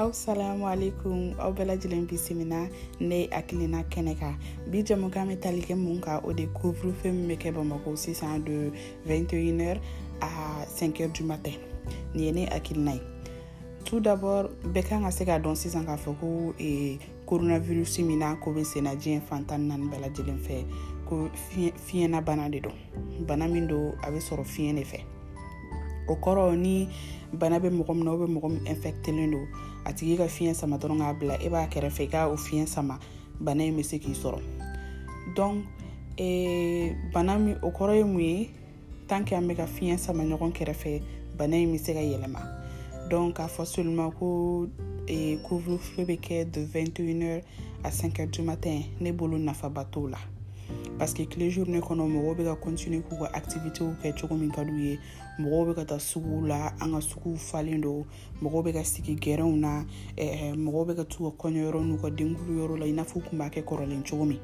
aw salamu alaikum aw bɛɛ lajɛlen bisimila ne akilina kɛnɛ kan bi jɛmukan bɛ tali kɛ mun kan o de couvre-feu min bɛ kɛ bamakɔ sisan de 21 heures à 5 heures du matin nin ye ne akilina ye tout d'abord bɛɛ kan ka se ka dɔn sisan k'a fɔ ko coronavirus min n'a ko bɛ senna diɲɛ fantan naani bɛɛ lajɛlen fɛ ko fiɲɛna bana de don bana min don a bɛ sɔrɔ fiɲɛ de fɛ o kɔrɔ ni bana bɛ mɔgɔ min na o bɛ mɔgɔ min infectelen don a tigi ka fiɲɛ sama dɔrɔn k'a bila e b'a kɛrɛfɛ i ka o fiɲɛ sama bana in bɛ se k'i sɔrɔ donc ee bana min o kɔrɔ ye mun ye tan ke an bɛ ka fiɲɛ sama ɲɔgɔn kɛrɛfɛ bana in bɛ se ka yɛlɛma donc k'a fɔ solima ko eh, couvre feu bɛ kɛ de 21 heures à 5 heures du matin ne bolo nafaba t'o la parce que tile jour ne kɔnɔ mɔgɔw bɛ ka continuer k'u ka activités kɛ cogo min ka d'u ye mɔgɔw bɛ ka taa suguw la an ka suguw falen don mɔgɔw bɛ ka sigi gɛrɛnw na mɔgɔw bɛ ka t'u ka kɔɲɔyɔrɔ n'u ka denkulu yɔrɔ la i n'a fɔ u tun b'a kɛ kɔrɔlen cogo min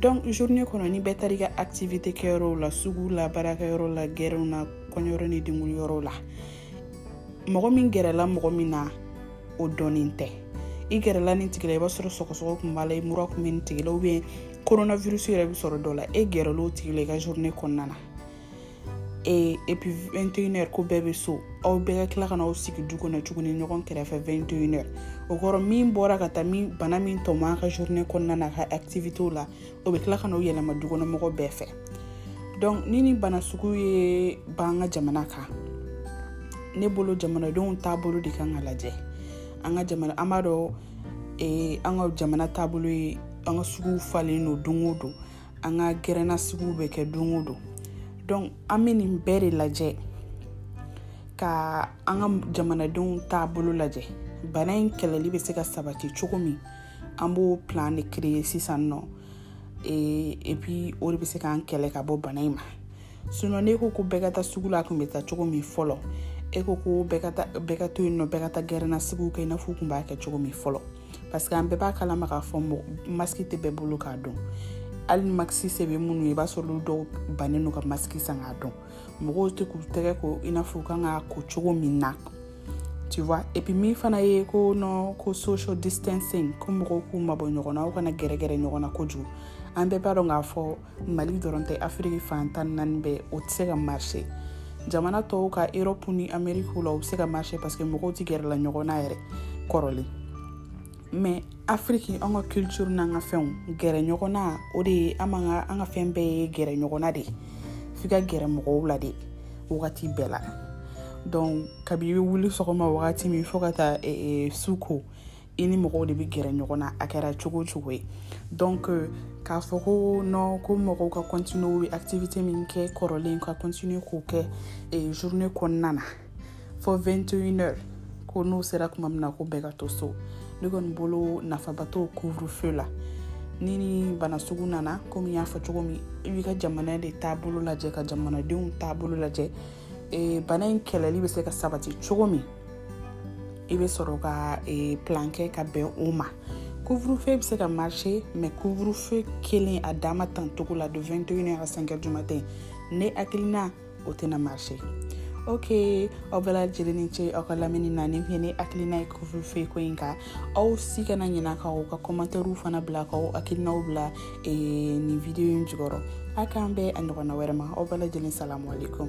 donc journée kɔnɔ ni bɛɛ taara i ka activité kɛyɔrɔw la sugu la baarakɛyɔrɔ la gɛrɛnw na kɔɲɔyɔrɔ ni denkulu yɔrɔw la mɔgɔ min gɛrɛla mɔgɔ min na o dɔnnen tɛ i gɛrɛla nin tigila i b'a sɔrɔ sɔgɔsɔgɔ kun b'a la i mura kun bɛ nin tigila ubiyɛn coronavirus yɛrɛ bɛ sɔrɔ dɔ la e gɛrɛl'o tigi la i ka journée kɔnɔna na e et puis 21 heures ko bɛɛ bɛ so aw bɛɛ ka tila ka na aw sigi du kɔnɔ tuguni ɲɔgɔn kɛrɛfɛ 21 heures o kɔrɔ min bɔra ka taa min bana min tɔmɔ a ka journée kɔnɔna na a ka activités la o bɛ tila ka na o yɛlɛma du kɔnɔ mɔgɔ bɛɛ fɛ donc ni ni bana sugu ye ban ka jamana kan ne bolo jamanadenw taabolo de kan ka lajɛ an ka jamana an b'a dɔn an ka jamana taabolo ye an ka suguw falen don don o don an ka gɛrɛnna sugu bɛ kɛ don o don donc an bɛ nin bɛɛ de lajɛ ka an ka jamanadenw taabolo lajɛ bana in kɛlɛli bɛ se ka sabati cogo min an b'o plan de créer sisan nɔ et puis o de bɛ se k'an kɛlɛ ka bɔ bana in ma sinon n'e ko ko bɛɛ ka taa sugu la a tun bɛ taa cogo min fɔlɔ e ko ko bɛɛ ka to yen nɔ bɛɛ ka taa gɛrɛnna sugu kɛ i n'a fɔ u tun b'a kɛ cogo min fɔlɔ parce que an bɛɛ b'a kalama k'a fɔ maski tɛ bɛɛ bolo k'a dɔn hali ni makisi se bɛ minnu ye i b'a sɔrɔ olu dɔw bannen don ka masiki san k'a dɔn mɔgɔw tɛ k'u tɛgɛ ko i n'a fɔ u kan ka ko cogo min na tu vois et puis min fana ye ko nɔ ko social distancing ko mɔgɔw k'u mabɔ ɲɔgɔn na aw kana gɛrɛgɛrɛ ɲɔgɔn na kojugu an bɛɛ b'a dɔn k'a fɔ mali dɔrɔn tɛ afiriki fan tan naani bɛɛ o tɛ se ka marise jamana tɔw ka erɔpu ni amerikiw la u bɛ se ka marise paseke mɔgɔw tɛ gɛrɛla ɲɔgɔn na yɛrɛ kɔrɔlen mɛ afiriki an ka culture n'an ka fɛnw gɛrɛ ɲɔgɔn na o de ye an ka an ka fɛn bɛɛ ye gɛrɛ ɲɔgɔn na de f'i ka gɛrɛ mɔgɔw la de wagati bɛɛ la donc kabi i bɛ wuli sɔgɔma wagati min fo ka taa e, e, su ko i ni mɔgɔw de bɛ gɛrɛ ɲɔgɔn na a kɛra cogo cogo ye donc k'a fɔ ko non ko mɔgɔw ka continuer bɛ activité min kɛ kɔrɔlen ka continuer k'o kɛ eh, journée kɔnɔna na fo 21 heures ko n'o sera tuma min na ko bɛɛ ka to so ne kɔni bolo nafaba t'o couvre feu la ni ni bana sugu nana komi y'a fɔ cogo min i b'i ka jamana de taabolo lajɛ ka jamanadenw taabolo lajɛ eh, bana in kɛlɛli bɛ se ka sabati cogo min i bɛ sɔrɔ ka eh, plan kɛ ka bɛn o ma couvre-feu bɛ se ka marcher mais couvre-feu kelen a dama tan togo la de 21 heures à 5 heures du matin ne hakilina o tɛna marcher ok aw bɛɛ lajɛlen ni ce aw ka lamini na ni fɛn ne hakilina ye couvre-feu ko in kan aw si kana ɲina ka u ka kɔmantɛriw fana bila ka aw hakilinaw bila eh, nin video in jukɔrɔ a k'an bɛɛ a ɲɔgɔnna wɛrɛ ma aw bɛɛ lajɛlen salamu alaikum